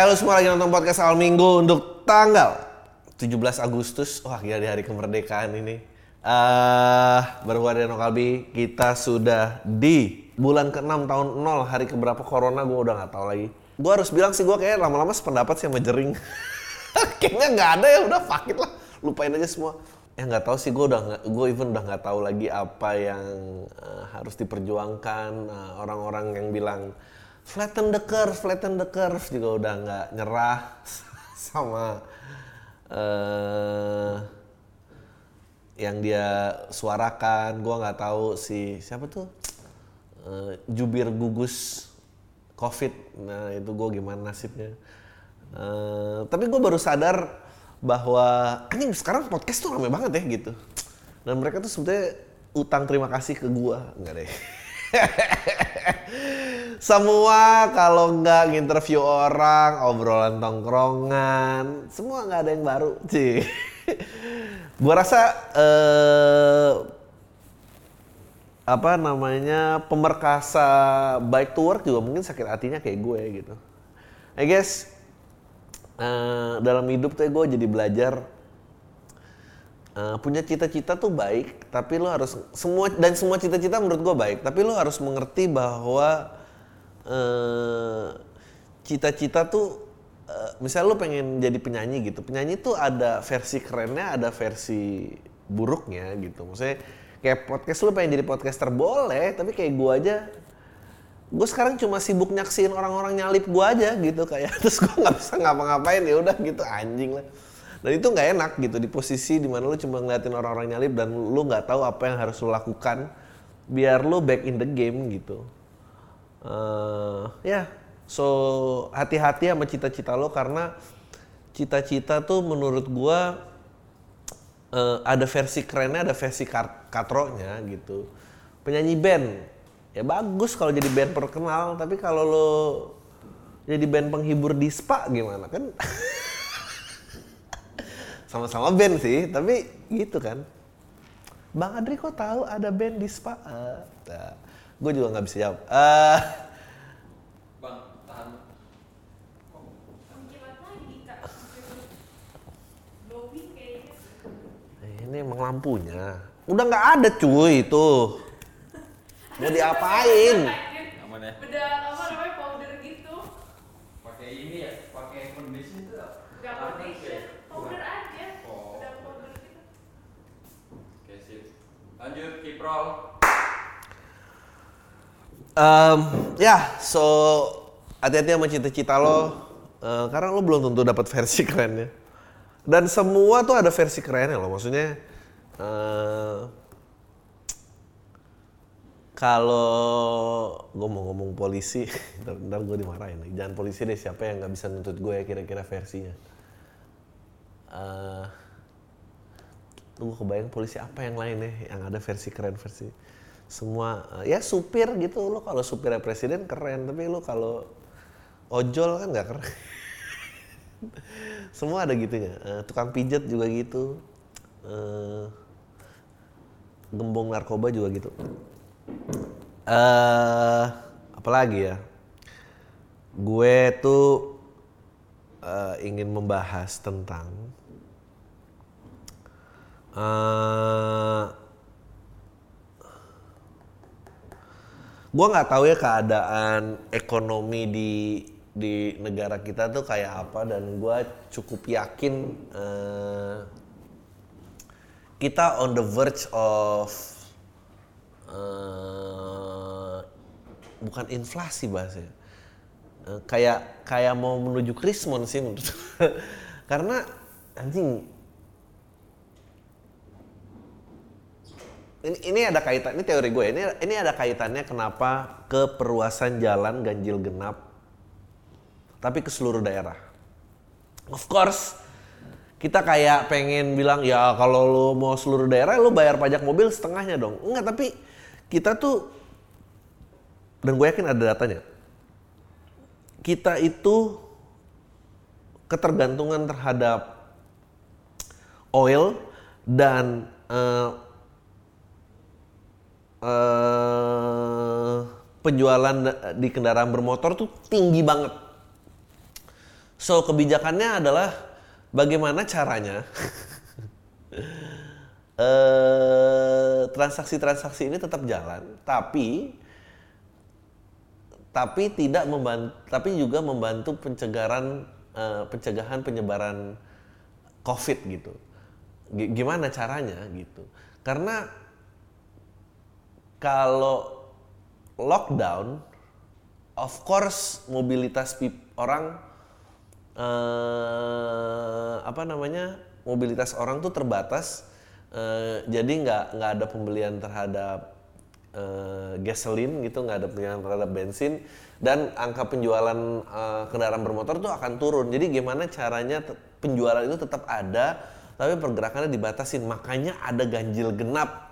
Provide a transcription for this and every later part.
Eh lu semua lagi nonton podcast awal minggu untuk tanggal 17 Agustus. Wah gila di hari kemerdekaan ini. eh baru gua dan Kalbi, kita sudah di bulan ke-6 tahun 0 hari keberapa corona gue udah nggak tahu lagi. Gue harus bilang sih gue kayak lama-lama sependapat sih sama jering. Kayaknya nggak ada ya udah fuck it lah. Lupain aja semua. Ya nggak tahu sih gue udah gue even udah nggak tahu lagi apa yang eh, harus diperjuangkan orang-orang yang bilang flatten the curve, flatten the curve juga udah nggak nyerah sama eh yang dia suarakan. Gua nggak tahu si siapa tuh Eh, jubir gugus covid. Nah itu gue gimana nasibnya. Eh, tapi gue baru sadar bahwa anjing sekarang podcast tuh rame banget ya gitu. Dan mereka tuh sebetulnya utang terima kasih ke gua enggak deh. semua kalau nggak nginterview orang, obrolan tongkrongan, semua nggak ada yang baru, sih. gua rasa eh, apa namanya pemerkasa baik to work juga mungkin sakit hatinya kayak gue gitu. I guess eh, dalam hidup tuh gue jadi belajar eh, punya cita-cita tuh baik, tapi lo harus semua dan semua cita-cita menurut gue baik, tapi lo harus mengerti bahwa eh, cita-cita tuh eh, misalnya lo pengen jadi penyanyi gitu, penyanyi tuh ada versi kerennya, ada versi buruknya gitu. Maksudnya kayak podcast lo pengen jadi podcaster boleh, tapi kayak gue aja gue sekarang cuma sibuk nyaksiin orang-orang nyalip gue aja gitu kayak terus gue nggak bisa ngapa-ngapain ya udah gitu anjing lah dan itu nggak enak gitu di posisi di mana lu cuma ngeliatin orang-orang nyalip dan lu nggak tahu apa yang harus lu lakukan biar lu back in the game gitu Eh, ya. so hati-hati sama cita-cita lo karena cita-cita tuh menurut gua eh, ada versi kerennya ada versi kar- katronya gitu. Penyanyi band. Ya bagus kalau jadi band terkenal tapi kalau lo jadi band penghibur di spa gimana kan? Sama-sama band sih tapi gitu kan. Bang Adri kok tahu ada band di spa? Gue juga nggak bisa jawab. Eh, Bang, tahan. Kayaknya. ini emang lampunya. Udah nggak ada cuy itu. Mau diapain? Aman ya? Beda apa namanya powder gitu. Pakai ini ya, pakai foundation itu. Gak foundation, powder aja. Oh. Udah powder gitu. Oke, sip. Lanjut, kiprol. Em, ya, so hati-hati sama cita-cita lo. Eh, karena lo belum tentu dapat versi kerennya. Dan semua tuh ada versi kerennya loh. Maksudnya eh, kalau gue mau ngomong polisi, ntar, ntar gue dimarahin. Jangan polisi deh siapa yang nggak bisa nuntut gue ya kira-kira versinya. Lu kebayang polisi apa yang lain ya yang ada versi keren versi semua ya supir gitu. Lo kalau supirnya presiden keren. Tapi lo kalau ojol kan nggak keren. Semua ada gitunya. Eh, tukang pijet juga gitu. Eh, gembong narkoba juga gitu. Eh apalagi ya? Gue tuh eh, ingin membahas tentang eh gue nggak tahu ya keadaan ekonomi di di negara kita tuh kayak apa dan gue cukup yakin eh, kita on the verge of eh, bukan inflasi bahasanya. Eh, kayak kayak mau menuju krismon sih menurut karena anjing ini, ini ada kaitan ini teori gue ini ini ada kaitannya kenapa keperluasan jalan ganjil genap tapi ke seluruh daerah. Of course kita kayak pengen bilang ya kalau lo mau seluruh daerah lo bayar pajak mobil setengahnya dong. Enggak tapi kita tuh dan gue yakin ada datanya kita itu ketergantungan terhadap oil dan eh, eh, penjualan di kendaraan bermotor tuh tinggi banget. So kebijakannya adalah bagaimana caranya eh, transaksi-transaksi ini tetap jalan, tapi tapi tidak membantu, tapi juga membantu pencegahan eh, pencegahan penyebaran COVID gitu. Gimana caranya gitu? Karena kalau lockdown, of course mobilitas orang eh, apa namanya mobilitas orang tuh terbatas, eh, jadi nggak nggak ada pembelian terhadap eh, gasoline gitu, nggak ada pembelian terhadap bensin dan angka penjualan eh, kendaraan bermotor tuh akan turun. Jadi gimana caranya penjualan itu tetap ada, tapi pergerakannya dibatasin. Makanya ada ganjil genap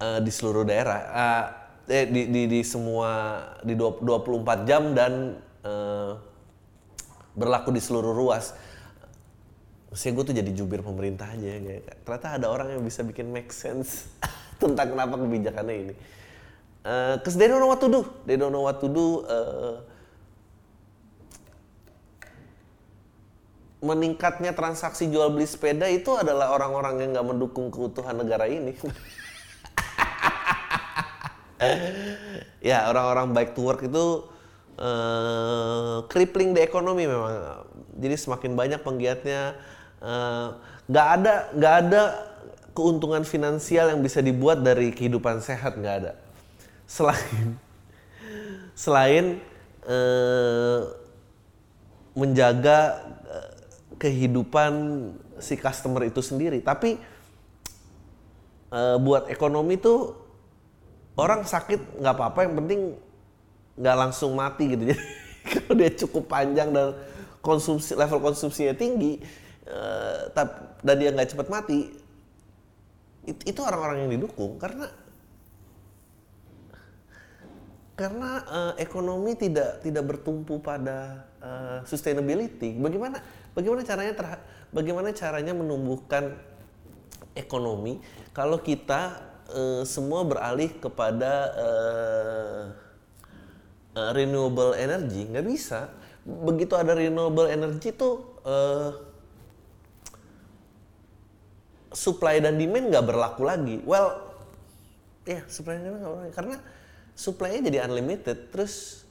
eh, di seluruh daerah eh, eh, di, di di semua di dua- 24 jam dan eh, berlaku di seluruh ruas. Saya gue tuh jadi jubir pemerintah aja kayak ternyata ada orang yang bisa bikin make sense tentang kenapa kebijakannya ini. Eh, Cause they don't know what to do, they don't know what to do. eh, meningkatnya transaksi jual beli sepeda itu adalah orang-orang yang nggak mendukung keutuhan negara ini. ya orang-orang baik to work itu eh, crippling the economy memang. Jadi semakin banyak penggiatnya eh, nggak ada nggak ada keuntungan finansial yang bisa dibuat dari kehidupan sehat nggak ada. Selain selain eh, menjaga eh, kehidupan si customer itu sendiri, tapi eh, buat ekonomi tuh orang sakit nggak apa-apa yang penting nggak langsung mati gitu. Jadi kalau dia cukup panjang dan konsumsi level konsumsinya tinggi tap- dan dia nggak cepat mati it- itu orang-orang yang didukung. Karena karena eh, ekonomi tidak tidak bertumpu pada eh, sustainability. Bagaimana bagaimana caranya terha- bagaimana caranya menumbuhkan ekonomi? Kalau kita eh, semua beralih kepada eh, eh, renewable energy. Nggak bisa. Begitu ada renewable energy tuh eh, supply dan demand nggak berlaku lagi. Well ya supply dan demand nggak berlaku. Karena supply-nya jadi unlimited. Terus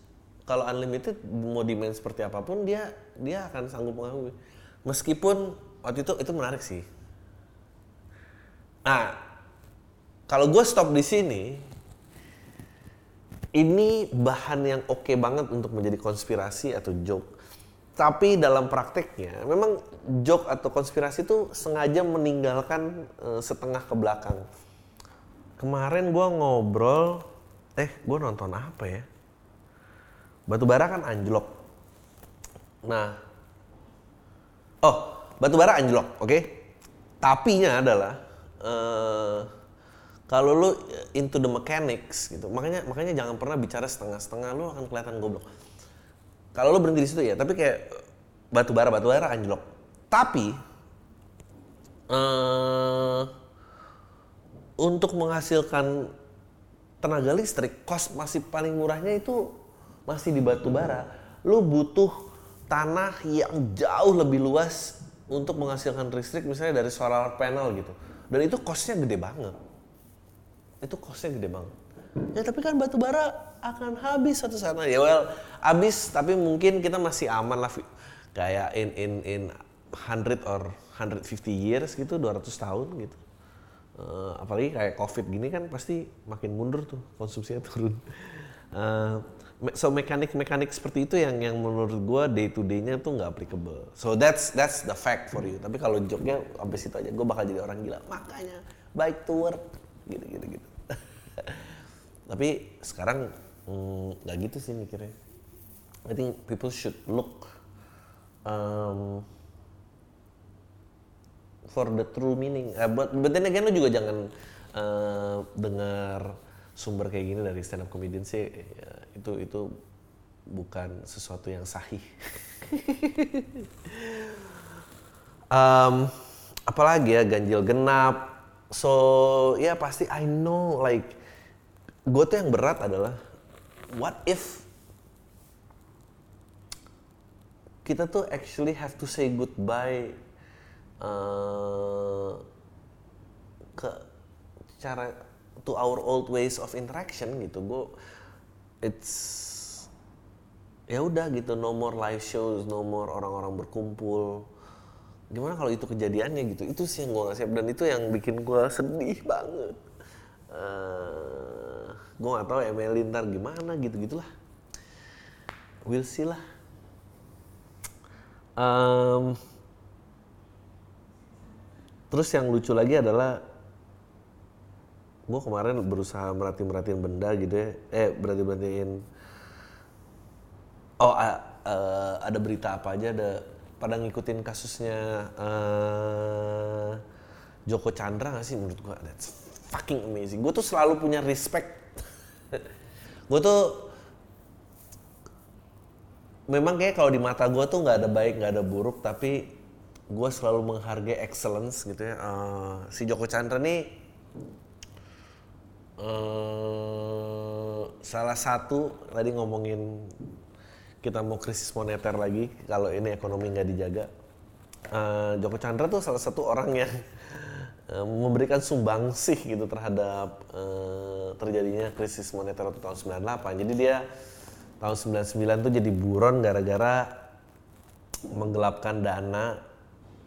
kalau unlimited mau demand seperti apa pun dia dia akan sanggup mengambil meskipun waktu itu itu menarik sih. Nah kalau gue stop di sini ini bahan yang oke banget untuk menjadi konspirasi atau joke. Tapi dalam prakteknya memang joke atau konspirasi itu sengaja meninggalkan eh, setengah ke belakang. Kemarin gue ngobrol eh gue nonton apa ya? Batu bara kan anjlok. Nah oh batu bara anjlok oke? Tapinya adalah eh, kalau lu into the mechanics gitu makanya makanya jangan pernah bicara setengah-setengah lu akan kelihatan goblok. Kalau lu berhenti di situ ya tapi kayak batu bara batu bara anjlok. Tapi eh untuk menghasilkan tenaga listrik kos masih paling murahnya itu masih di batu bara. Lu butuh tanah yang jauh lebih luas untuk menghasilkan listrik misalnya dari solar panel gitu. Dan itu kosnya gede banget itu kosnya gede banget. Ya tapi kan batu bara akan habis satu sana ya well habis tapi mungkin kita masih aman lah kayak in in in 100 or 150 years gitu 200 tahun gitu. Eh, apalagi kayak covid gini kan pasti makin mundur tuh konsumsinya turun. Me- so mekanik mekanik seperti itu yang yang menurut gua day to day-nya tuh nggak applicable. So that's that's the fact for you. Tapi kalau joke-nya abis itu aja gue bakal jadi orang gila. Makanya baik to work gitu gitu gitu tapi sekarang mm, nggak gitu sih mikirnya I think people should look um, for the true meaning. Uh, but, but then again lu juga jangan uh, dengar sumber kayak gini dari stand up comedian sih ya, itu itu bukan sesuatu yang sahih. um, apalagi ya ganjil genap. So ya pasti I know like gue tuh yang berat adalah what if kita tuh actually have to say goodbye eh, ke cara to our old ways of interaction gitu. Gue it's ya udah gitu no more live shows no more orang-orang berkumpul gimana kalau itu kejadiannya gitu? Itu sih yang gue gak siap. Dan itu yang bikin gue sedih banget. Eh gue gak tahu Emily ntar gimana gitu gitulah. We'll see lah. Em, terus yang lucu lagi adalah gue kemarin berusaha merhati merhatiin benda gitu ya. Eh berarti merhatiin oh a- eh, ada berita apa aja ada pada ngikutin kasusnya eh, Joko Chandra gak sih? Menurut gue that's fucking amazing. Gue tuh selalu punya respect. Gue tuh memang kayak kalau di mata gue tuh nggak ada baik nggak ada buruk tapi gue selalu menghargai excellence gitu ya. Eh, si Joko Chandra nih eh, salah satu tadi ngomongin kita mau krisis moneter lagi kalau ini ekonomi nggak dijaga. Eh, Joko Chandra tuh salah satu orang yang eh, memberikan sumbangsih gitu terhadap eh, terjadinya krisis moneter waktu tahun 98 jadi dia tahun 99 tuh jadi buron gara-gara menggelapkan dana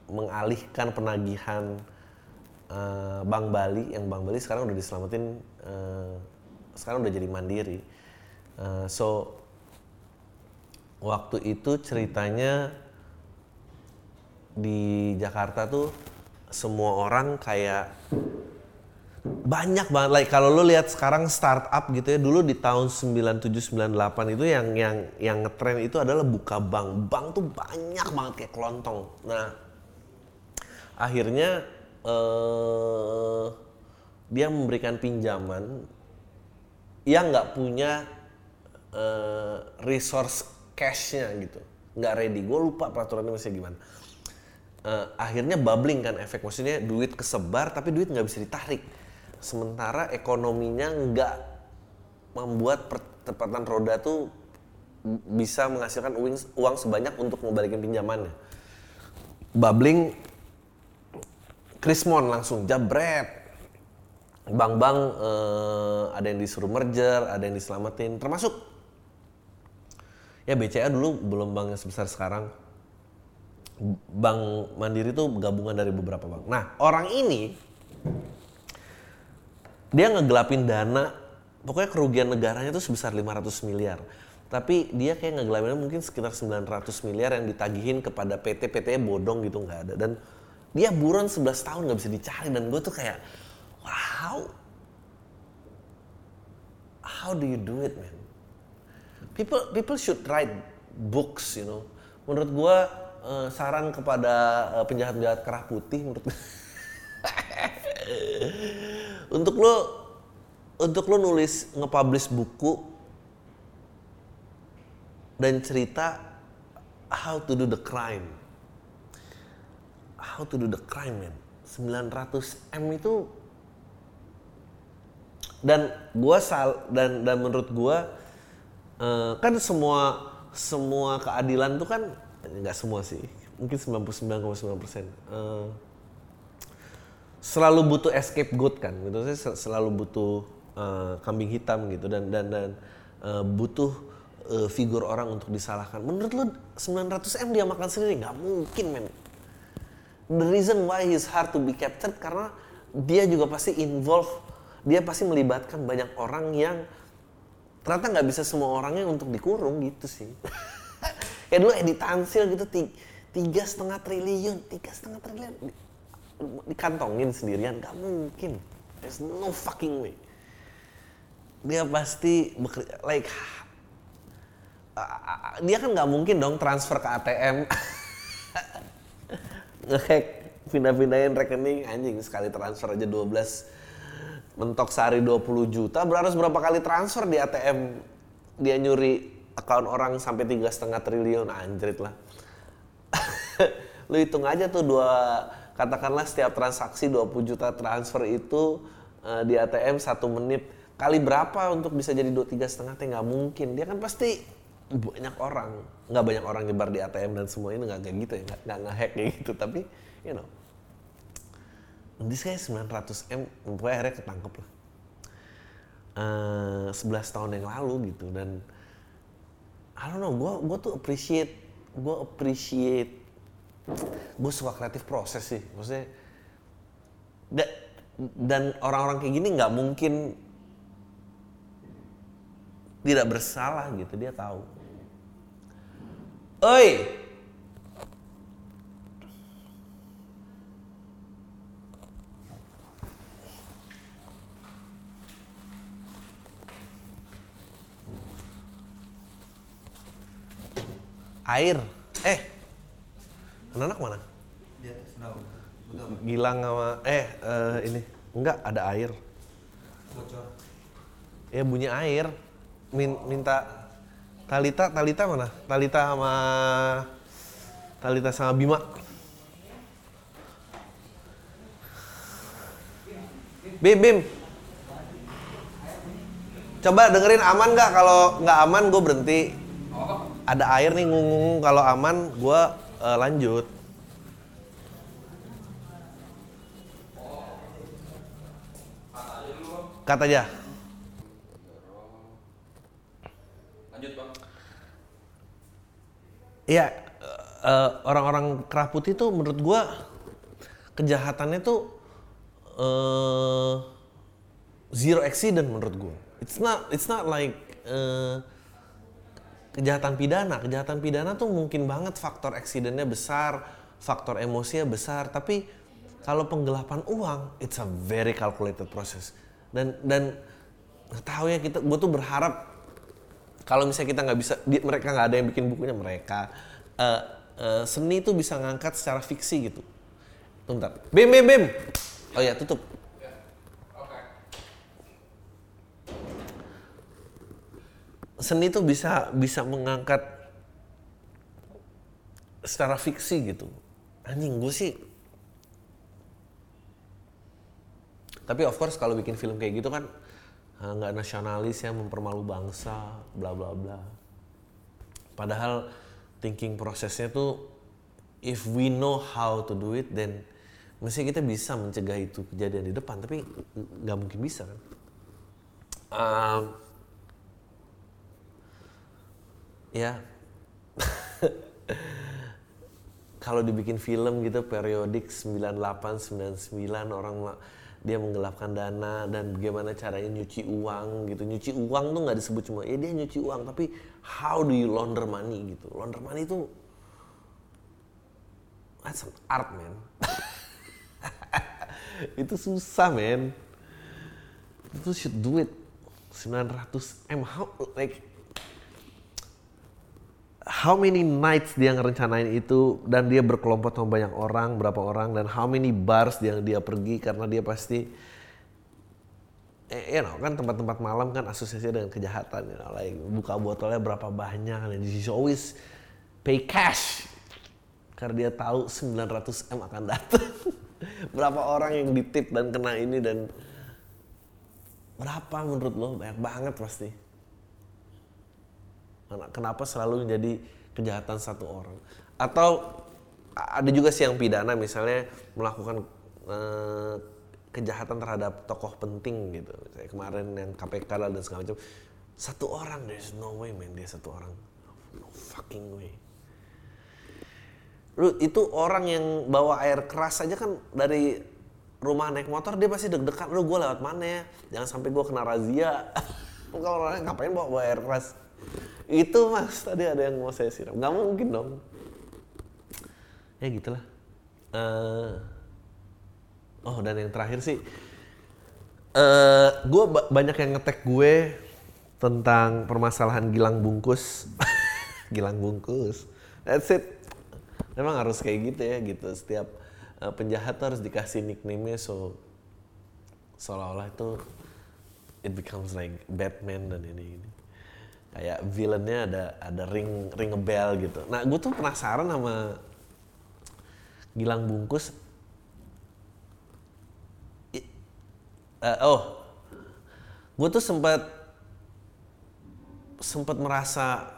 mengalihkan penagihan eh, Bank Bali yang Bank Bali sekarang udah diselamatin eh, sekarang udah jadi mandiri. Eh, so waktu itu ceritanya di Jakarta tuh semua orang kayak banyak banget. Like kalau lu lihat sekarang startup gitu ya dulu di tahun 97 98 itu yang yang yang ngetren itu adalah buka bank. Bank tuh banyak banget kayak kelontong. Nah akhirnya eh dia memberikan pinjaman. Yang nggak punya eh, resource cashnya gitu. Nggak ready. Gue lupa peraturannya masih gimana. Eh, akhirnya bubbling kan efek. Maksudnya duit kesebar tapi duit nggak bisa ditarik. Sementara ekonominya nggak membuat percepatan roda tuh bisa menghasilkan uang, uang sebanyak untuk membalikin pinjamannya. Bubbling Krismon langsung jabret bank-bank eh, ada yang disuruh merger ada yang diselamatin. Termasuk ya BCA dulu belum banknya sebesar sekarang Bank Mandiri itu gabungan dari beberapa bank. Nah, orang ini dia ngegelapin dana, pokoknya kerugian negaranya itu sebesar 500 miliar. Tapi dia kayak ngegelapinnya mungkin sekitar 900 miliar yang ditagihin kepada PT, PT bodong gitu nggak ada. Dan dia buron 11 tahun nggak bisa dicari dan gue tuh kayak, wow, how do you do it man? People people should write books, you know. Menurut gua eh, saran kepada eh, penjahat-penjahat kerah putih menurut untuk lo untuk lo nulis nge-publish buku dan cerita how to do the crime. How to do the crime, man. 900 M itu dan gua sal dan dan menurut gua eh, kan semua semua keadilan tuh kan nggak semua sih. Mungkin 99,9 persen. Eh, selalu butuh escape goat kan gitu. Saya sel- selalu butuh eh, kambing hitam gitu. Dan dan dan eh, butuh eh, figur orang untuk disalahkan. Menurut lu 900 m dia makan sendiri? Nggak mungkin men. The reason why he's hard to be captured karena dia juga pasti involve dia pasti melibatkan banyak orang yang ternyata nggak bisa semua orangnya untuk dikurung gitu sih. Kayak dulu Edi Tansil gitu ti- tiga setengah triliun tiga setengah triliun. Di- dikantongin sendirian nggak mungkin. There's no fucking way. Dia pasti like ah, dia kan nggak mungkin dong transfer ke ATM ngehack pindah-pindahin rekening. Anjing sekali transfer aja 12 mentok sehari 20 juta berarti berapa kali transfer di ATM dia nyuri akun orang sampai tiga setengah triliun anjrit lah. Lu hitung aja tuh dua katakanlah setiap transaksi 20 juta transfer itu eh, di ATM satu menit. Kali berapa untuk bisa jadi dua tiga setengah? Teh nggak mungkin. Dia kan pasti banyak orang. Nggak banyak orang nyebar di ATM dan semua ini nggak kayak gitu ya nggak ngehack kayak gitu. Tapi you know this guy 900 m pokoknya akhirnya ketangkep lah. Eh, 11 tahun yang lalu gitu dan I don't know gue gue tuh appreciate gue appreciate gue suka kreatif proses sih. Maksudnya da- dan orang-orang kayak gini nggak mungkin tidak bersalah gitu dia tahu. Oi air. Eh anak mana? Gilang sama eh eh, ini. Enggak ada air. Bocor. ya bunyi air. Min, minta Talita Talita mana? Talita sama Talita sama Bima. Bim Bim. Coba dengerin aman nggak? Kalau nggak aman gue berhenti ada air nih ngungung kalau aman gue lanjut kata aja Lanjut bang. Iya, eh, orang-orang kerah putih tuh menurut gua kejahatannya tuh eh, zero accident menurut gua. It's not it's not like eh, kejahatan pidana. Kejahatan pidana tuh mungkin banget faktor accidentnya besar, faktor emosinya besar, tapi kalau penggelapan uang, it's a very calculated process. Dan dan tahu ya kita, gue tuh berharap kalau misalnya kita nggak bisa di- mereka nggak ada yang bikin bukunya mereka eh, eh, seni itu bisa ngangkat secara fiksi gitu. Tunggu bentar. Bim bim bim. Oh ya tutup seni itu bisa bisa mengangkat secara fiksi gitu. Anjing gue sih tapi of course kalau bikin film kayak gitu kan eh, nggak nasionalis ya mempermalu bangsa bla bla bla. Padahal thinking prosesnya tuh if we know how to do it then mesti kita bisa mencegah itu kejadian di depan tapi nggak mungkin bisa kan? Um, ya. Kalau dibikin film gitu periodik 98 99 orang dia menggelapkan dana dan bagaimana caranya nyuci uang gitu. Nyuci uang tuh nggak disebut cuma ya dia nyuci uang tapi how do you launder money gitu. Launder money itu that's an art man. Itu susah man. Itu should do it 900 m how like how many nights dia ngerencanain itu dan dia berkelompok sama banyak orang berapa orang dan how many bars dia dia pergi karena dia pasti eh, you know, kan tempat-tempat malam kan asosiasi dengan kejahatan you know, like buka botolnya berapa banyak and he's always pay cash. Karena dia tahu 900 m akan datang. Berapa orang yang ditip dan kena ini dan berapa menurut lo? Banyak banget pasti Kenapa selalu menjadi kejahatan satu orang? Atau ada juga sih yang pidana misalnya melakukan eh, kejahatan terhadap tokoh penting gitu. Kayak kemarin yang KPK lah dan segala macam. Satu orang, there's no way man dia satu orang. No fucking way. Lu itu orang yang bawa air keras aja kan dari rumah naik motor dia pasti deg-degan. Lu gue lewat mana ya? Jangan sampai gue kena razia. Kalau orangnya ngapain bawa, bawa air keras? Itu mas tadi ada yang mau saya siram. Nggak mungkin dong. Ya gitulah. Eh, oh dan yang terakhir sih, eh gue banyak yang ngetek gue tentang permasalahan Gilang Bungkus. Gilang Bungkus. That's it. Memang harus kayak gitu ya gitu. Setiap eh, penjahat harus dikasih nickname-nya so seolah-olah itu it becomes like Batman dan ini ini kayak villainnya ada ada ring ring bell gitu. Nah gue tuh penasaran sama Gilang Bungkus. I- eh, oh, gue tuh sempat sempat merasa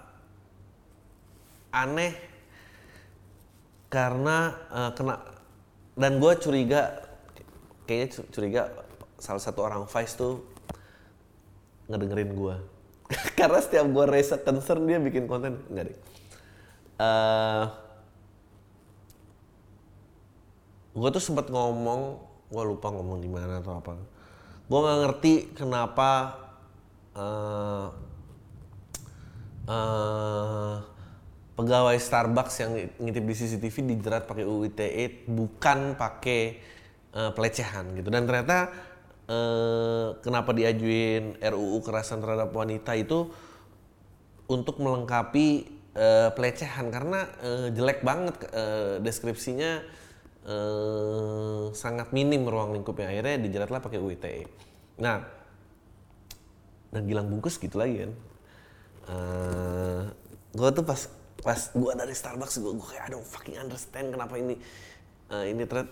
aneh karena eh, kena dan gue curiga kayaknya cu- curiga salah satu orang Vice tuh ngedengerin gue karena setiap gue raise a concern dia bikin konten. Enggak deh Eh gue tuh sempat ngomong gue lupa ngomong di mana atau apa. Gue nggak ngerti kenapa eh eh, pegawai Starbucks yang ngintip di CCTV dijerat pakai UU ITE bukan pakai eh, pelecehan gitu. Dan ternyata eh, kenapa diajuin RUU kekerasan terhadap wanita itu untuk melengkapi eh, pelecehan karena eh, jelek banget eh, deskripsinya eh, sangat minim ruang lingkupnya akhirnya dijeratlah pakai UU ITE. Nah, dan Gilang Bungkus gitu lagi kan. Eh gue tuh pas pas gue dari Starbucks gue gue kayak don't fucking understand kenapa ini eh, ini thread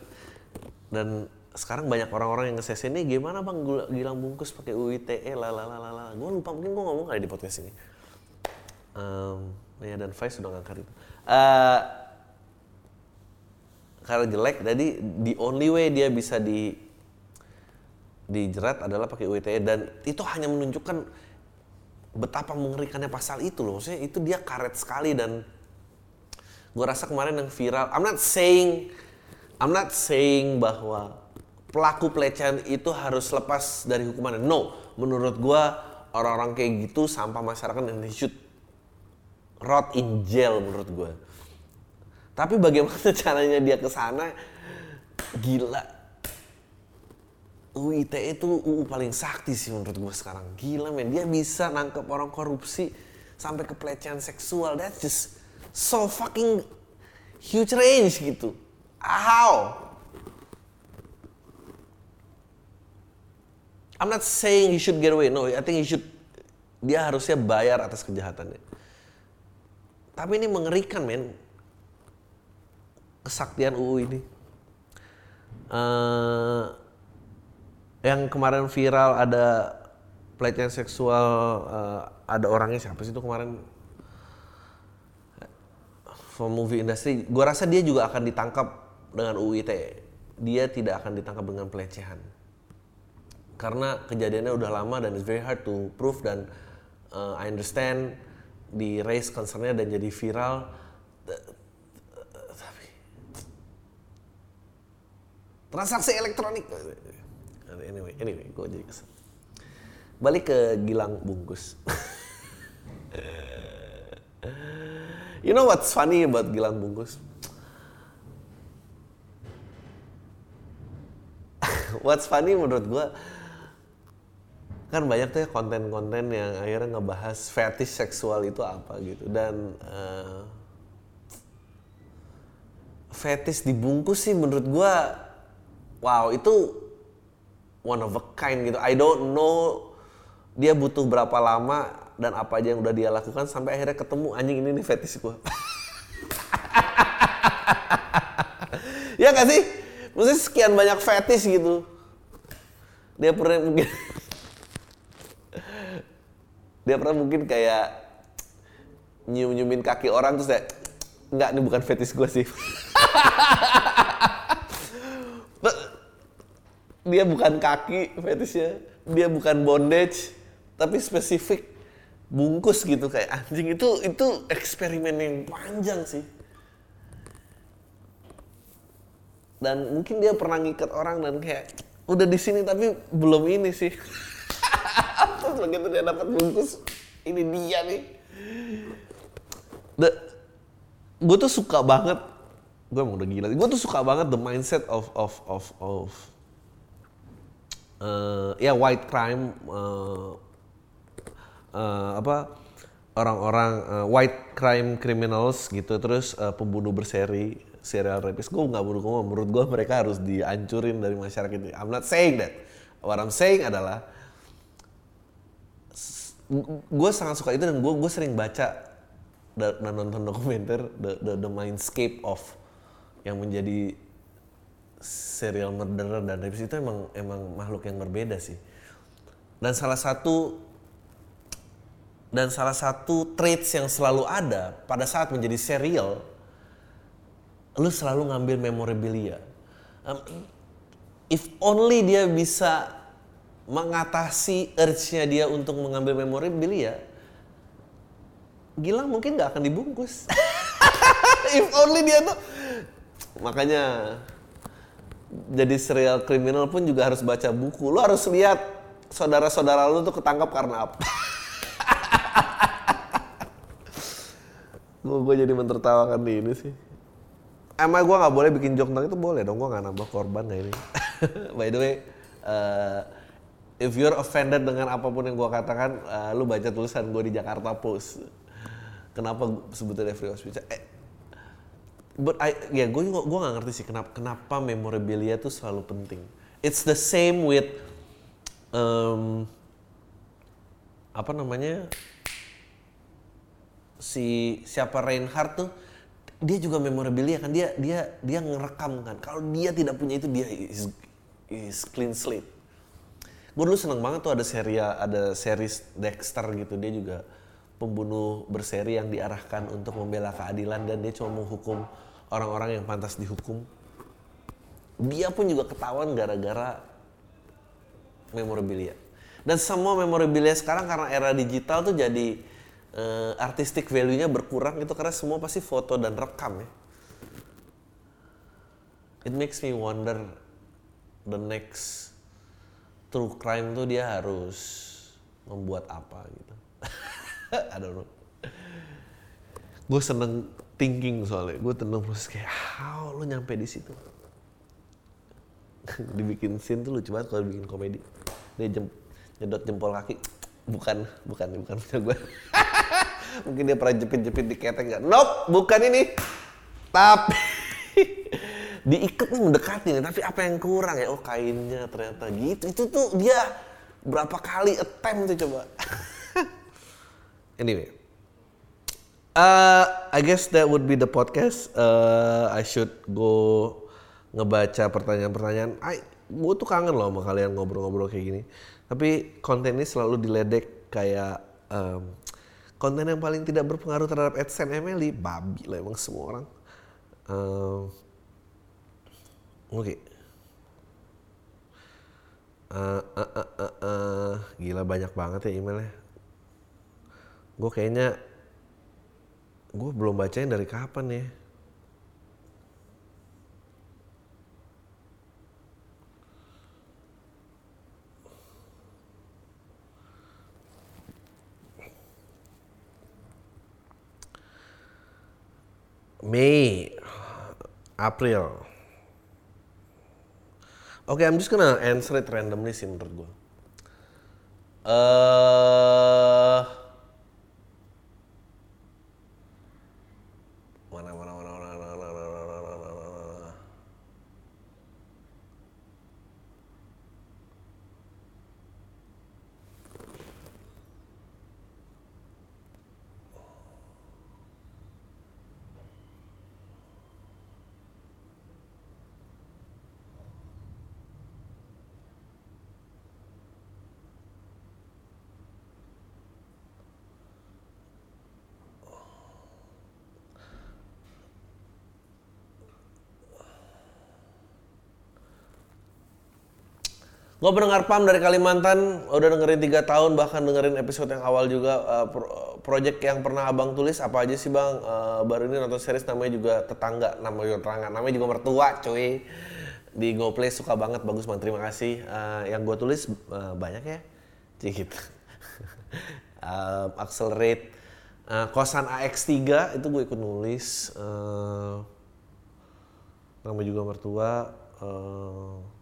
dan sekarang banyak orang-orang yang nge ini gimana bang? Gula- Gilang Bungkus pakai UU ITE lah lah lah lah lah gue lupa mungkin gue ngomong kali di podcast ini. Em, ya dan Vice sudah ngangkat itu. Eh, karena jelek jadi the only way dia bisa di dijerat adalah pakai UU ITE dan itu hanya menunjukkan betapa mengerikannya pasal itu loh. Maksudnya itu dia karet sekali dan gue rasa kemarin yang viral I'm not saying I'm not saying bahwa pelaku pelecehan itu harus lepas dari hukuman no menurut gue orang-orang kayak gitu sampah masyarakat dan they should rot in jail menurut gue tapi bagaimana caranya dia ke sana gila UU itu UU paling sakti sih menurut gue sekarang. Gila men, dia bisa nangkep orang korupsi sampai ke pelecehan seksual. That's just so fucking huge range gitu. How? I'm not saying he should get away. No, I think he should dia harusnya bayar atas kejahatannya. Tapi ini mengerikan men. Kesaktian UU ini. Eh, yang kemarin viral ada pelecehan seksual eh, ada orangnya siapa sih itu kemarin from movie industry gue rasa dia juga akan ditangkap dengan UU ITE dia tidak akan ditangkap dengan pelecehan karena kejadiannya udah lama dan it's very hard to prove dan uh, I understand di raise concernnya dan jadi viral. Tapi transaksi elektronik. Anyway anyway gue jadi kesel. Balik ke Gilang Bungkus. You know what's funny about Gilang Bungkus? What's funny menurut gue kan banyak tuh ya konten-konten yang akhirnya ngebahas fetish seksual itu apa gitu. Dan eh, fetish dibungkus sih menurut gua wow itu one of a kind gitu. I don't know dia butuh berapa lama dan apa aja yang udah dia lakukan sampai akhirnya ketemu anjing ini nih fetish gua. Ya gak sih? Maksudnya sekian banyak fetish gitu. Dia pernah mungkin dia pernah mungkin kayak nyium nyiumin kaki orang terus kayak nggak ini bukan fetish gue sih. Dia bukan kaki fetishnya dia bukan bondage tapi spesifik bungkus gitu kayak anjing. Itu itu eksperimen yang panjang sih. Dan mungkin dia pernah ngikat orang dan kayak udah di sini tapi belum ini sih terus begitu dia dapat bungkus. Ini dia nih. Gue tuh suka banget gue emang udah gila gue tuh suka banget the mindset of of of of eh, ya white crime eh, eh, apa orang-orang eh, white crime criminals gitu terus eh, pembunuh berseri serial rapist. Gue nggak gue menurut gue mereka harus dihancurin dari masyarakat ini. I'm not saying that. What I'm saying adalah gue sangat suka itu dan gue gue sering baca dan, nonton dokumenter the, the the mindscape of yang menjadi serial murderer dan rapist itu emang emang makhluk yang berbeda sih dan salah satu dan salah satu traits yang selalu ada pada saat menjadi serial, lu selalu ngambil memorabilia. Um, if only dia bisa mengatasi urge-nya dia untuk mengambil memorabilia, Gilang mungkin nggak akan dibungkus. if only dia tuh, makanya jadi serial kriminal pun juga harus baca buku. Lu harus lihat saudara-saudara lu tuh ketangkap karena apa. gue jadi mentertawakan di ini sih. Emang gue nggak boleh bikin joke tentang itu boleh dong, gue nggak nambah korban nggak ini. By the way, uh, if you're offended dengan apa pun yang gue katakan, uh, lu baca tulisan gue di Jakarta Post. Kenapa sebetulnya free speech? Eh, but I, ya gue juga gue nggak ngerti sih kenapa kenapa memorabilia itu selalu penting. It's the same with um, apa namanya si siapa Reinhardt tuh dia juga memorabilia kan dia dia dia ngerekam kan kalau dia tidak punya itu dia is, is clean slate gue dulu seneng banget tuh ada seri ada series Dexter gitu. Dia juga pembunuh berseri yang diarahkan untuk membela keadilan dan dia cuma menghukum orang-orang yang pantas dihukum. Dia pun juga ketahuan gara-gara memorabilia. Dan semua memorabilia sekarang karena era digital tuh jadi eh, artistic value-nya berkurang itu karena semua pasti foto dan rekam ya. It makes me wonder the next true crime tuh dia harus membuat apa gitu. I don't know. Gue seneng thinking soalnya, gue tenang proses kayak how lu nyampe di situ. Dibikin scene tuh lucu banget kalau bikin komedi. Dia jem, nyedot jempol kaki, bukan, bukan, bukan punya gue. Mungkin dia pernah jepit-jepit di ketek? Nope, bukan ini. Tapi diikat nih mendekati nih, tapi apa yang kurang ya? Oh kainnya ternyata gitu. Itu tuh dia berapa kali attempt tuh coba. anyway, uh, I guess that would be the podcast. Uh, I should go ngebaca pertanyaan-pertanyaan. I, gue tuh kangen loh sama kalian ngobrol-ngobrol kayak gini. Tapi konten ini selalu diledek kayak um, konten yang paling tidak berpengaruh terhadap AdSense Emily. Babi lah emang semua orang. Um, Oke. Uh, uh, uh, uh, uh, gila banyak banget ya emailnya. Gue kayaknya gue belum bacain dari kapan ya. Mei, April. Oke, I'm just gonna answer it randomly sih menurut gue. Mana Gue pendengar PAM dari Kalimantan, udah dengerin tiga tahun bahkan dengerin episode yang awal juga uh, pro- project yang pernah abang tulis apa aja sih bang? Uh, baru ini nonton series namanya juga tetangga, namanya juga tetangga, namanya juga mertua cuy. Di GoPlay suka banget, bagus banget, terima kasih. Uh, yang gue tulis uh, banyak ya, Cik gitu. uh, Accelerate, uh, kosan AX3 itu gue ikut nulis. Uh, namanya juga mertua. Uh,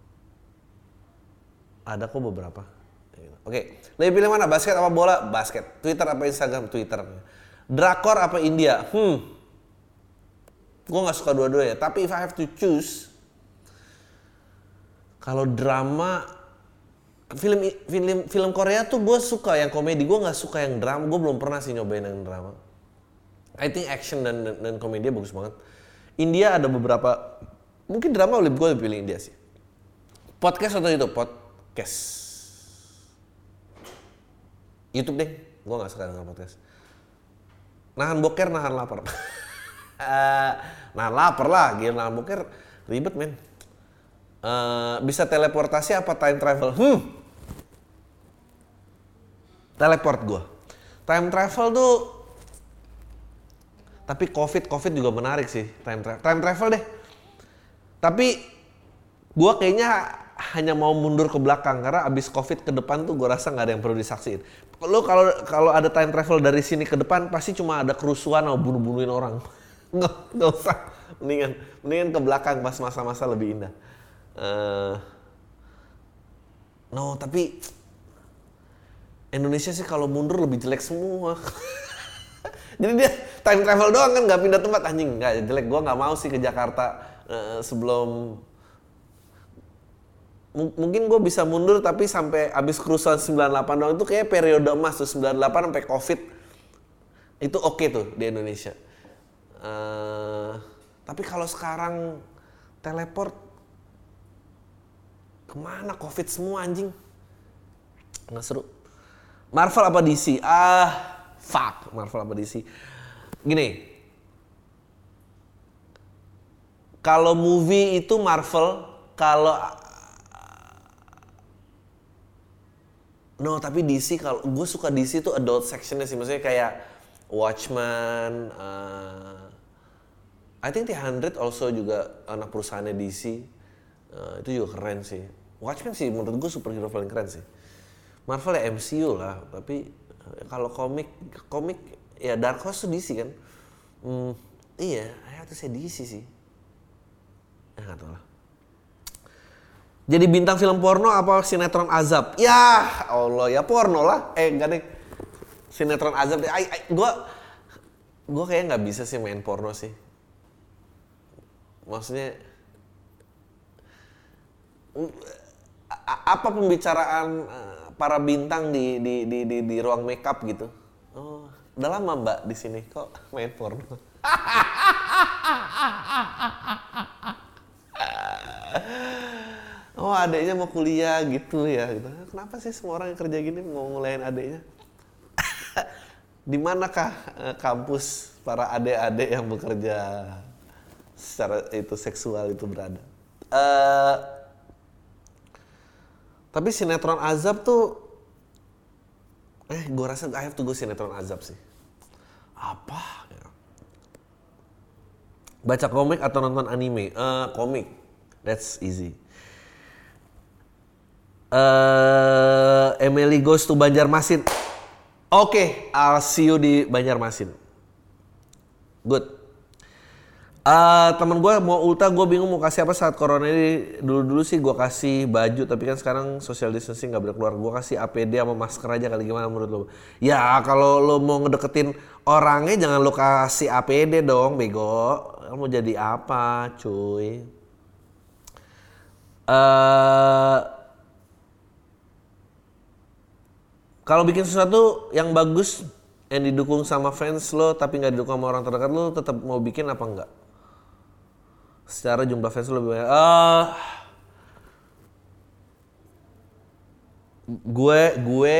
ada kok beberapa. Oke, lebih pilih mana? Basket apa bola? Basket. Twitter apa Instagram? Twitter. Drakor apa India? Hmm. Gue nggak suka dua-duanya. Tapi if I have to choose, kalau drama, film film film Korea tuh gue suka yang komedi. Gue nggak suka yang drama. Gue belum pernah sih nyobain yang drama. I think action dan dan, dan komedi bagus banget. India ada beberapa. Mungkin drama lebih gue pilih India sih. Podcast atau itu? Podcast. YouTube deh. Gue nggak suka denger podcast. Nahan boker, nahan lapar. Eh, nahan lapar lah, gila nahan boker ribet men. Eh, bisa teleportasi apa time travel? Hmm. Teleport gue. Time travel tuh tapi covid covid juga menarik sih time travel time travel deh tapi gua kayaknya hanya mau mundur ke belakang karena abis covid ke depan tuh gua rasa nggak ada yang perlu disaksiin. Lo kalau kalau ada time travel dari sini ke depan pasti cuma ada kerusuhan atau bunuh bunuhin orang. Nggak nggak usah. Mendingan mendingan ke belakang pas masa-masa lebih indah. Eh, no tapi Indonesia sih kalau mundur lebih jelek semua. Jadi dia time travel doang kan nggak pindah tempat. Anjing nggak jelek. Gue nggak mau sih ke Jakarta eh, sebelum mungkin gue bisa mundur tapi sampai abis kerusuhan 98 doang itu kayak periode emas tuh 98 sampai covid. Itu oke tuh di Indonesia. Eh, tapi kalau sekarang teleport ke mana covid semua anjing? Nggak seru. Marvel apa DC ah fuck. Marvel apa DC gini. Kalau movie itu Marvel kalau no tapi DC kalau gue suka DC itu adult sectionnya sih. Maksudnya kayak Watchmen uh, I think The 100 also juga anak perusahaannya DC Uh, itu juga keren sih. Watchmen sih menurut gue superhero paling keren sih. Marvel ya MCU lah tapi uh, kalau komik komik ya Dark Horse tuh DC kan? Hmm, iya I have to say DC sih. Ya nggak tahu lah jadi bintang film porno apa sinetron azab? Ya Allah ya porno lah. Eh enggak deh. Sinetron azab deh. Ay, ay, gua gua kayak nggak bisa sih main porno sih. Maksudnya apa pembicaraan eh, para bintang di di di di, di ruang makeup gitu? Oh, udah lama Mbak di sini kok main porno. oh, adiknya mau kuliah gitu ya gitu. Kenapa sih semua orang yang kerja gini mau ngulain adiknya? di manakah eh, kampus para adik-adik yang bekerja secara itu seksual itu berada? Eh tapi sinetron azab tuh eh gue rasa I have to go sinetron azab sih. Apa? Baca komik atau nonton anime? Eh komik. That's easy. Eh Emily goes to Banjarmasin. Oke, I'll see you di Banjarmasin. Good. Eh temen gue mau ulta, gue bingung mau kasih apa saat corona ini. Dulu-dulu sih gue kasih baju, tapi kan sekarang social distancing nggak boleh keluar. Gue kasih APD sama masker aja kali gimana menurut lo? Ya kalau lo mau ngedeketin orangnya jangan lo kasih APD dong, bego. Lo mau jadi apa, cuy? Eh kalau bikin sesuatu yang bagus yang didukung sama fans lo tapi nggak didukung sama orang terdekat lo tetap mau bikin apa enggak? Secara jumlah fans lo lebih banyak. Eh, gue gue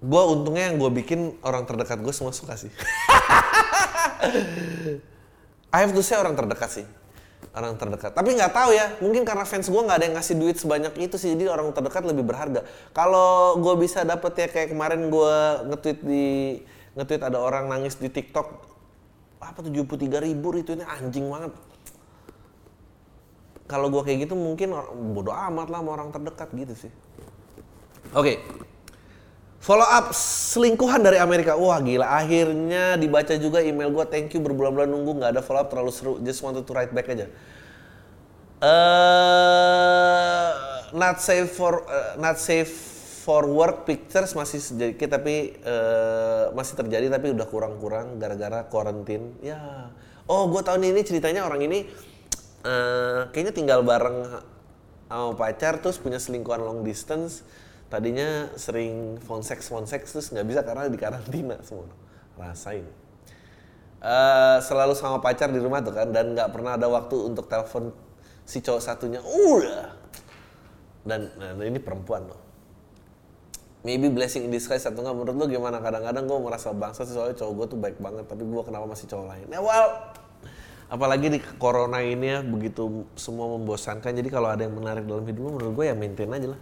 gue untungnya yang gue bikin orang terdekat gue semua suka sih. I have to say orang terdekat sih orang terdekat tapi nggak tahu ya mungkin karena fans gue nggak ada yang ngasih duit sebanyak itu sih jadi orang terdekat lebih berharga kalau gue bisa dapet ya kayak kemarin gue nge-tweet di nge-tweet ada orang nangis di TikTok apa 73 ribu itu ini anjing banget kalau gue kayak gitu mungkin bodoh amat lah sama orang terdekat gitu sih oke Follow up selingkuhan dari Amerika. Wah gila, akhirnya dibaca juga email gua. Thank you berbulan-bulan nunggu nggak ada follow up terlalu seru. Just wanted to write back aja. Eh, not safe for eh, not safe for work pictures masih sedikit tapi eh, masih terjadi tapi udah kurang-kurang gara-gara quarantine. Ya. Oh, gua tahun ini ceritanya orang ini eh, kayaknya tinggal bareng sama pacar terus punya selingkuhan long distance tadinya sering phone sex phone sex terus nggak bisa karena di karantina semua rasain Eh, selalu sama pacar di rumah tuh kan dan nggak pernah ada waktu untuk telepon si cowok satunya udah. Dan nah, ini perempuan loh. Maybe blessing in disguise atau enggak menurut lu gimana? Kadang-kadang gue merasa bangsa sih soalnya cowok gue tuh baik banget tapi gue kenapa masih cowok lain? Ya well apalagi di corona ini ya begitu semua membosankan jadi kalau ada yang menarik dalam hidup lu menurut gue ya maintain aja lah.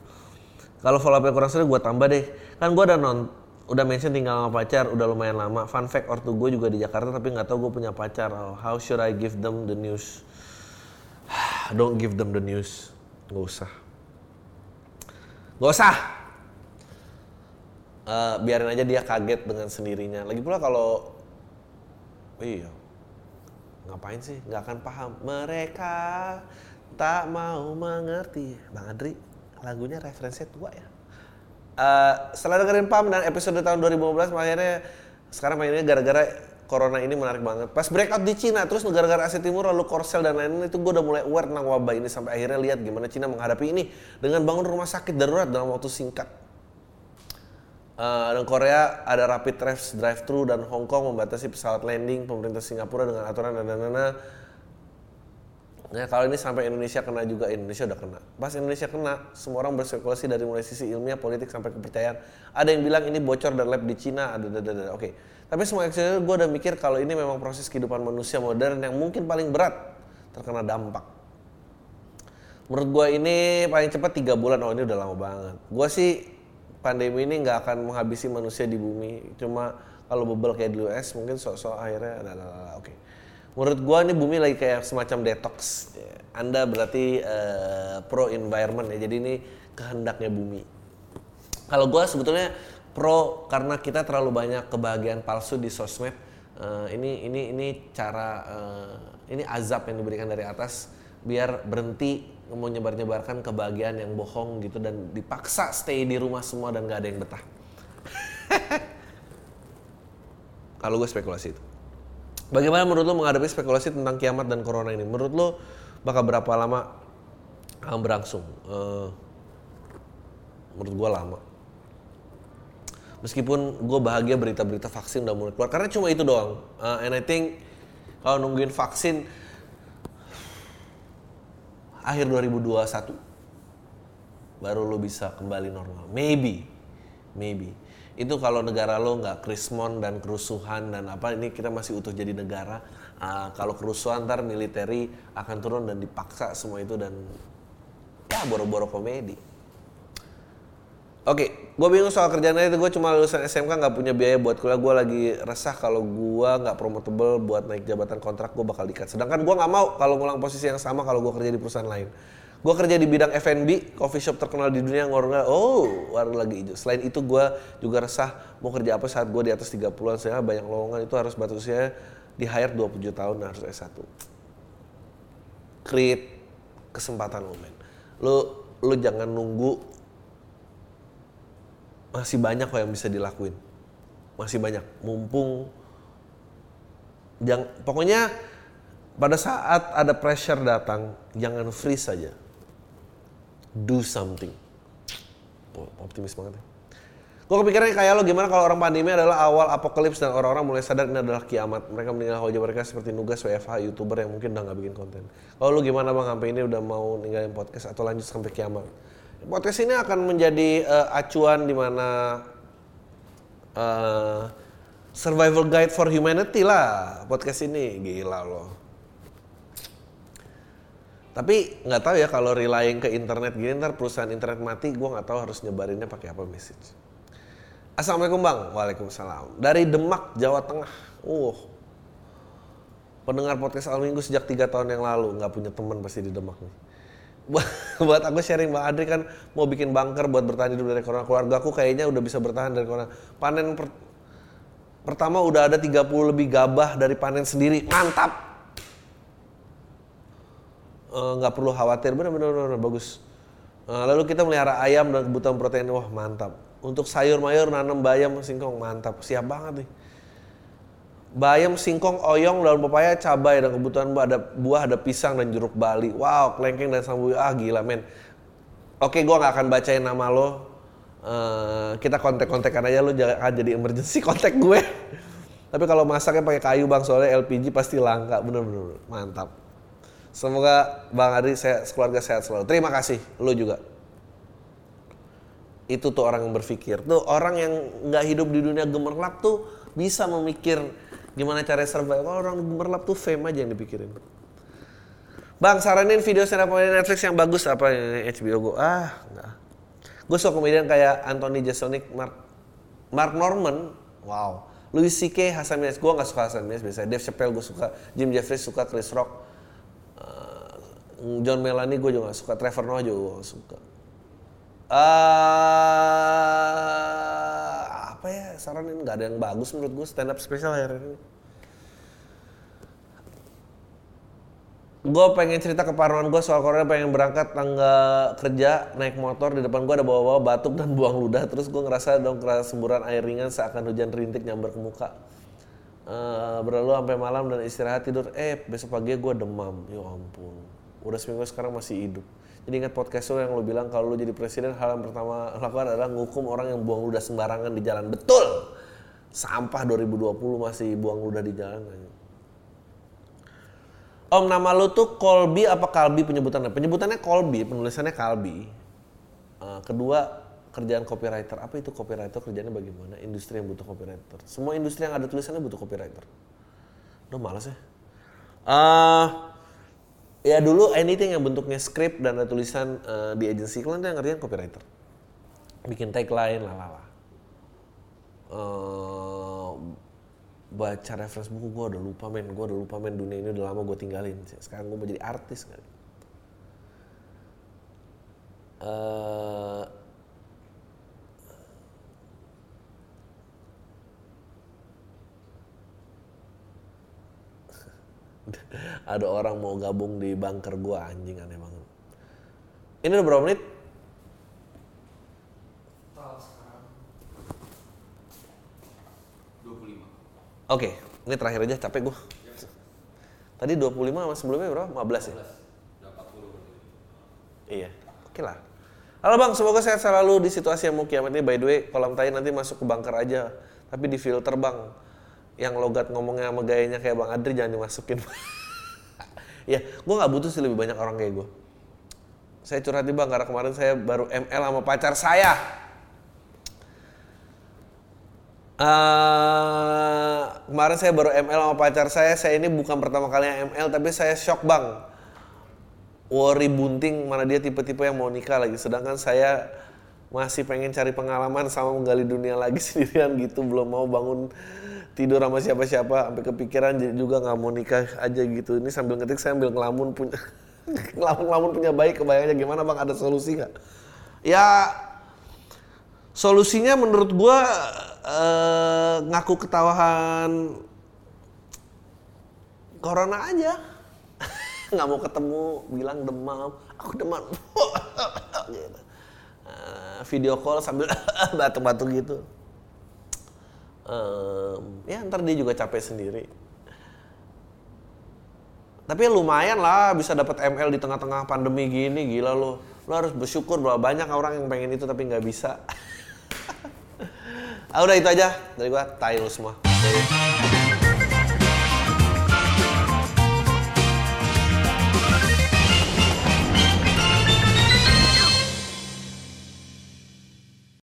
Kalau follow up kurang seru gue tambah deh. Kan gue udah non udah mention tinggal sama pacar udah lumayan lama. Fun fact ortu gue juga di Jakarta tapi nggak tahu gue punya pacar. Oh, how should I give them the news don't give them the news nggak usah nggak usah Eh, biarin aja dia kaget dengan sendirinya. Lagi pula kalau iya ngapain sih? Nggak akan paham. Mereka tak mau mengerti. Bang Adri, lagunya referensinya tua ya. Eh, setelah dengerin Pam dan episode tahun 2015 akhirnya sekarang mainnya gara-gara corona ini menarik banget. Pas breakout di Cina, terus negara-negara Asia Timur lalu Korsel dan lain-lain itu gue udah mulai aware tentang wabah ini sampai akhirnya lihat gimana Cina menghadapi ini dengan bangun rumah sakit darurat dalam waktu singkat. Eh, dan Korea ada rapid test drive thru dan Hong Kong membatasi pesawat landing pemerintah Singapura dengan aturan dan dan Nah kalau ini sampai Indonesia kena juga Indonesia udah kena. Pas Indonesia kena, semua orang berspekulasi dari mulai sisi ilmiah, politik sampai kepercayaan. Ada yang bilang ini bocor dan lab di Cina, ada, ada, ada. Oke. Tapi semua actually gue udah mikir kalau ini memang proses kehidupan manusia modern yang mungkin paling berat terkena dampak. Menurut gue ini paling cepat tiga bulan. Oh ini udah lama banget. Gue sih pandemi ini nggak akan menghabisi manusia di bumi. Cuma kalau bebel kayak di US mungkin sok-sok akhirnya ada oke. Menurut gua ini bumi lagi kayak semacam detox. Anda berarti eh, pro environment ya. Jadi ini kehendaknya bumi. Kalau gua sebetulnya pro karena kita terlalu banyak kebahagiaan palsu di sosmed. Eh, ini ini ini cara eh, ini azab yang diberikan dari atas biar berhenti mau nyebar-nyebarkan kebahagiaan yang bohong gitu dan dipaksa stay di rumah semua dan gak ada yang betah. Kalau gue spekulasi itu. Bagaimana menurut lo menghadapi spekulasi tentang kiamat dan corona ini? Menurut lo bakal berapa lama akan berlangsung? Eh, menurut gue lama. Meskipun gue bahagia berita-berita vaksin udah mulai keluar karena cuma itu doang. Eh, and I think kalau nungguin vaksin akhir 2021 baru lo bisa kembali normal. Maybe, maybe. Itu kalau negara lo nggak krismon dan kerusuhan dan apa ini kita masih utuh jadi negara. Ah, kalau kerusuhan ntar militeri akan turun dan dipaksa semua itu dan ya boro-boro komedi. Oke, gue bingung soal kerjaan itu. Gue cuma lulusan SMK nggak punya biaya buat kuliah. Gue lagi resah kalau gue nggak promotable buat naik jabatan kontrak gue bakal dikat. Sedangkan gue nggak mau kalau ngulang posisi yang sama kalau gue kerja di perusahaan lain. Gue kerja di bidang F&B, coffee shop terkenal di dunia ngorong Oh, warna lagi hijau. Selain itu gue juga resah mau kerja apa saat gue di atas 30-an. Saya banyak lowongan itu harus batas usia di hire 27 tahun harus S1. Create kesempatan lo men. Lo, lo jangan nunggu masih banyak kok yang bisa dilakuin masih banyak mumpung jangan pokoknya pada saat ada pressure datang jangan freeze saja do something. Optimis banget ya. Gue kepikiran kayak lo gimana kalau orang pandemi adalah awal apokalips dan orang-orang mulai sadar ini adalah kiamat. Mereka meninggal wajah mereka seperti nugas WFH youtuber yang mungkin udah nggak bikin konten. Kalau lo gimana bang? Sampai ini udah mau ninggalin podcast atau lanjut sampai kiamat? Podcast ini akan menjadi uh, acuan di mana uh, survival guide for humanity lah podcast ini. Gila loh tapi nggak tahu ya kalau relying ke internet gini ntar perusahaan internet mati gue nggak tahu harus nyebarinnya pakai apa message assalamualaikum bang waalaikumsalam dari Demak Jawa Tengah uh pendengar podcast Al Minggu sejak tiga tahun yang lalu nggak punya teman pasti di Demak nih buat aku sharing Bang Adri kan mau bikin bunker buat bertahan hidup dari corona. Keluarga aku kayaknya udah bisa bertahan dari corona. Panen per, pertama udah ada 30 lebih gabah dari panen sendiri. Mantap. Nggak uh, perlu khawatir, benar-benar bagus. Uh, lalu kita melihara ayam dan kebutuhan protein, wah mantap. Untuk sayur mayur nanam bayam singkong mantap, siap banget nih bayam, singkong, oyong, daun pepaya, cabai dan kebutuhan buah ada buah ada pisang dan jeruk bali. Wow, kelengkeng dan sambu ah gila men. Oke, gua nggak akan bacain nama lo. Uh, kita kontak-kontakan aja lo jangan jadi emergency kontak gue. Tapi kalau masaknya pakai kayu bang soalnya LPG pasti langka bener-bener mantap. Semoga Bang Adi sehat, keluarga sehat selalu. Terima kasih, lo juga. itu tuh orang yang berpikir tuh orang yang nggak hidup di dunia gemerlap tuh bisa memikir gimana cara survive kalau orang gemerlap tuh fame aja yang dipikirin Bang, saranin video stand up Netflix yang bagus apa HBO Go? Ah, enggak. Gue suka komedian kayak Anthony Jeselnik, Mark, Mark Norman, wow. Louis C.K. Hasan Minhaj, gue gak suka Hasan Minhaj biasanya. Dave Chappelle gue suka, Jim Jeffries suka, Chris Rock, John Melanie gue juga gak suka, Trevor Noah juga gue gak suka. Ah, apa ya saranin? Gak ada yang bagus menurut gue stand up spesial akhir ini. gue pengen cerita keparuan gue soal Korea pengen berangkat tangga kerja naik motor di depan gue ada bawa-bawa batuk dan buang ludah terus gue ngerasa dong kerasa semburan air ringan seakan hujan rintik nyamber ke muka Eh, berlalu sampai malam dan istirahat tidur eh besok pagi gue demam ya ampun udah seminggu sekarang masih hidup jadi ingat podcast lo yang lo bilang kalau lo jadi presiden hal yang pertama lakukan adalah ngukum orang yang buang ludah sembarangan di jalan betul sampah 2020 masih buang ludah di jalan Om nama lu tuh Colby apa Kalbi penyebutannya? Penyebutannya Colby, penulisannya Kalbi. Eh, kedua kerjaan copywriter. Apa itu copywriter? Kerjanya bagaimana? Industri yang butuh copywriter. Semua industri yang ada tulisannya butuh copywriter. Udah malas ya. Eh, ya dulu anything yang bentuknya script dan ada tulisan eh, di agency kalian tuh yang copywriter. Bikin tagline, lalala. Eh, baca reference buku gue udah lupa men gue udah lupa men dunia ini udah lama gue tinggalin sekarang gue mau jadi artis kali Eh, ada orang mau gabung di bunker gue anjing aneh banget ini udah berapa menit Total sekarang 25. Oke, ini terakhir aja capek gue. Tadi 25 sama sebelumnya berapa? 15 ya? Udah 40 berarti. Iya. Oke lah. Halo Bang, semoga sehat selalu di situasi yang mau kiamat ini. By the way, kolam tai nanti masuk ke bunker aja. Tapi di filter Bang. Yang logat ngomongnya sama gayanya kayak Bang Adri jangan dimasukin. ya, gue nggak butuh sih lebih banyak orang kayak gue. Saya curhat di Bang, karena kemarin saya baru ML sama pacar saya. Eh, kemarin saya baru ML sama pacar saya. Saya ini bukan pertama kalinya ML, tapi saya shock bang. Worry bunting, mana dia tipe-tipe yang mau nikah lagi. Sedangkan saya masih pengen cari pengalaman sama menggali dunia lagi sendirian gitu. Belum mau bangun tidur sama siapa-siapa. Sampai kepikiran juga nggak mau nikah aja gitu. Ini sambil ngetik saya ambil ngelamun punya ngelamun-ngelamun punya baik. Kebayangnya gimana bang? Ada solusi nggak? Ya solusinya menurut gua eh, ngaku ketawahan corona aja nggak mau ketemu bilang demam aku demam gitu. Video call sambil batuk-batuk gitu. Em, ya ntar dia juga capek sendiri. Tapi ya lumayan lah bisa dapat ML di tengah-tengah pandemi gini gila lo lo harus bersyukur bahwa banyak orang yang pengen itu tapi nggak bisa. Ah udah itu aja dari gua tai lo semua. Dadah.